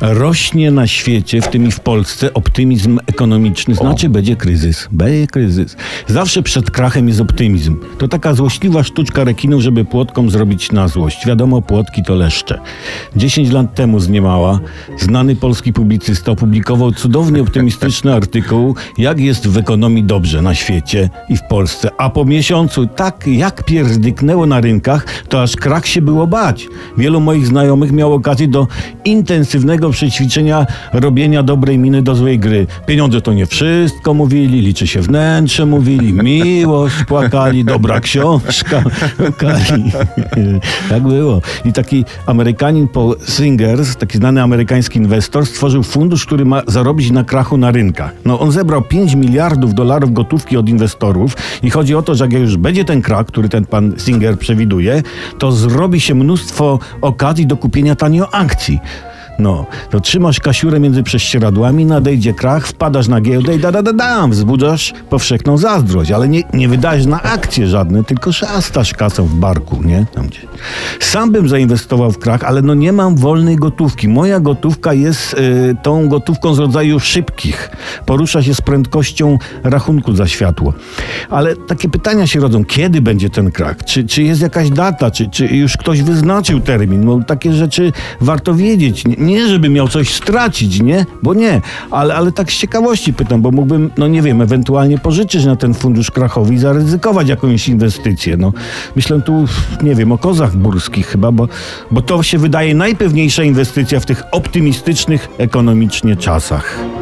rośnie na świecie, w tym i w Polsce, optymizm ekonomiczny. Znaczy, będzie kryzys. Będzie kryzys. Zawsze przed krachem jest optymizm. To taka złośliwa sztuczka rekinu, żeby płotkom zrobić na złość. Wiadomo, płotki to leszcze. 10 lat temu z niemała znany polski publicysta opublikował cudownie optymistyczny artykuł, jak jest w ekonomii dobrze na świecie i w Polsce. A po miesiącu tak jak pierdyknęło na rynkach, to aż krach się było bać. Wielu moich znajomych miało okazję do intensywnego przećwiczenia robienia dobrej miny do złej gry. Pieniądze to nie wszystko mówili, liczy się wnętrze mówili, miłość płakali, dobra książka płakali. tak było. I taki Amerykanin Paul Singers, taki znany amerykański inwestor, stworzył fundusz, który ma zarobić na krachu na rynkach. No on zebrał 5 miliardów dolarów gotówki od inwestorów i chodzi o to, że jak już będzie ten krach, który ten pan Singer przewiduje, to zrobi się mnóstwo okazji do kupienia tanio akcji. No, to trzymasz kasiurę między prześcieradłami, nadejdzie krach, wpadasz na giełdę i da da da dam, wzbudzasz powszechną zazdrość, ale nie, nie wydajesz na akcje żadne, tylko szastasz kasą w barku, nie? Tam gdzie. Sam bym zainwestował w krach, ale no nie mam wolnej gotówki. Moja gotówka jest y, tą gotówką z rodzaju szybkich. Porusza się z prędkością rachunku za światło. Ale takie pytania się rodzą, kiedy będzie ten krach? Czy, czy jest jakaś data? Czy, czy już ktoś wyznaczył termin? No takie rzeczy warto wiedzieć. Nie, nie żeby miał coś stracić, nie? Bo nie. Ale, ale tak z ciekawości pytam, bo mógłbym, no nie wiem, ewentualnie pożyczyć na ten fundusz krachowy i zaryzykować jakąś inwestycję. No, myślę tu, nie wiem, o kozach górskich chyba, bo, bo to się wydaje najpewniejsza inwestycja w tych optymistycznych ekonomicznie czasach.